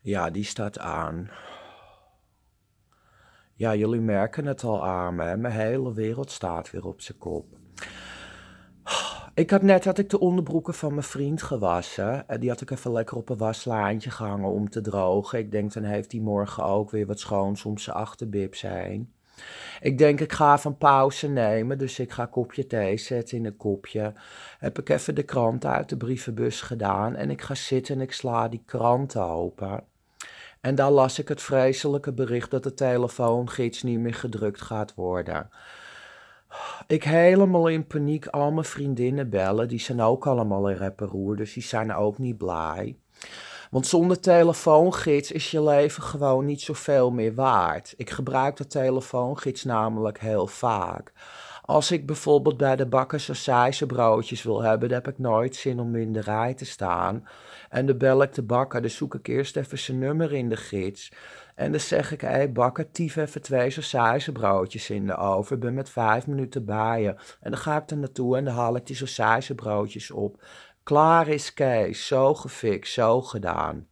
Ja, die staat aan. Ja, jullie merken het al aan me. Mijn hele wereld staat weer op zijn kop. Ik had net had ik de onderbroeken van mijn vriend gewassen. En die had ik even lekker op een waslaantje gehangen om te drogen. Ik denk, dan heeft hij morgen ook weer wat schoons om zijn achterbib zijn. Ik denk, ik ga even pauze nemen. Dus ik ga kopje thee zetten in een kopje. Heb ik even de krant uit de brievenbus gedaan. En ik ga zitten en ik sla die krant open. En daar las ik het vreselijke bericht dat de telefoongids niet meer gedrukt gaat worden. Ik helemaal in paniek al mijn vriendinnen bellen. Die zijn ook allemaal in reparoer, dus die zijn ook niet blij. Want zonder telefoongids is je leven gewoon niet zoveel meer waard. Ik gebruik de telefoongids namelijk heel vaak. Als ik bijvoorbeeld bij de bakker broodjes wil hebben, dan heb ik nooit zin om in de rij te staan. En dan bel ik de bakker, dan zoek ik eerst even zijn nummer in de gids. En dan zeg ik, hé hey, bakker, tief even twee broodjes in de oven. Ik ben met vijf minuten bij je. En dan ga ik er naartoe en dan haal ik die broodjes op. Klaar is Kees, zo gefixt, zo gedaan.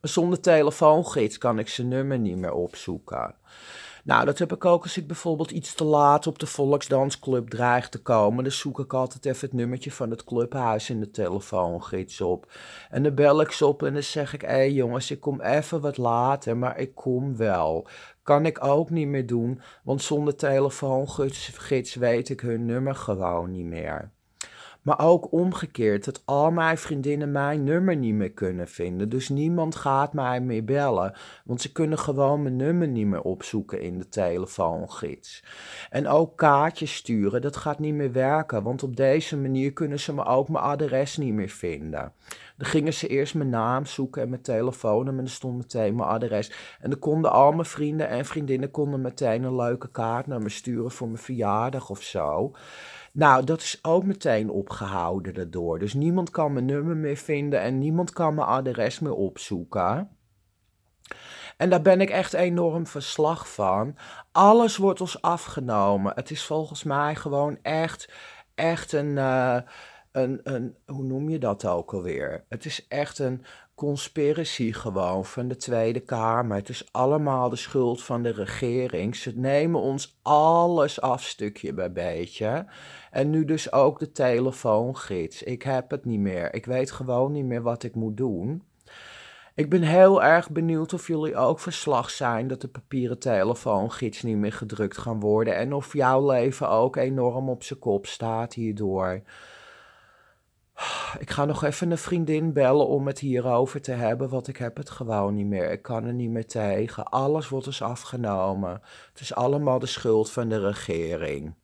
Maar zonder telefoongids kan ik zijn nummer niet meer opzoeken. Nou, dat heb ik ook als ik bijvoorbeeld iets te laat op de volksdansclub dreig te komen. Dan zoek ik altijd even het nummertje van het clubhuis in de telefoongids op. En dan bel ik ze op en dan zeg ik, hé jongens, ik kom even wat later, maar ik kom wel. Kan ik ook niet meer doen, want zonder telefoongids weet ik hun nummer gewoon niet meer. Maar ook omgekeerd, dat al mijn vriendinnen mijn nummer niet meer kunnen vinden. Dus niemand gaat mij meer bellen, want ze kunnen gewoon mijn nummer niet meer opzoeken in de telefoongids. En ook kaartjes sturen, dat gaat niet meer werken, want op deze manier kunnen ze me ook mijn adres niet meer vinden. Dan gingen ze eerst mijn naam zoeken en mijn telefoonnummer en er stond meteen mijn adres. En dan konden al mijn vrienden en vriendinnen konden meteen een leuke kaart naar me sturen voor mijn verjaardag of zo. Nou, dat is ook meteen opgehouden daardoor. Dus niemand kan mijn nummer meer vinden en niemand kan mijn adres meer opzoeken. En daar ben ik echt enorm verslag van. Alles wordt ons afgenomen. Het is volgens mij gewoon echt, echt een, uh, een, een, hoe noem je dat ook alweer? Het is echt een conspiracy gewoon van de Tweede Kamer. Het is allemaal de schuld van de regering. Ze nemen ons alles af, stukje bij beetje. En nu dus ook de telefoongids. Ik heb het niet meer. Ik weet gewoon niet meer wat ik moet doen. Ik ben heel erg benieuwd of jullie ook verslag zijn dat de papieren telefoongids niet meer gedrukt gaan worden. En of jouw leven ook enorm op zijn kop staat hierdoor. Ik ga nog even een vriendin bellen om het hierover te hebben, want ik heb het gewoon niet meer. Ik kan er niet meer tegen. Alles wordt dus afgenomen. Het is allemaal de schuld van de regering.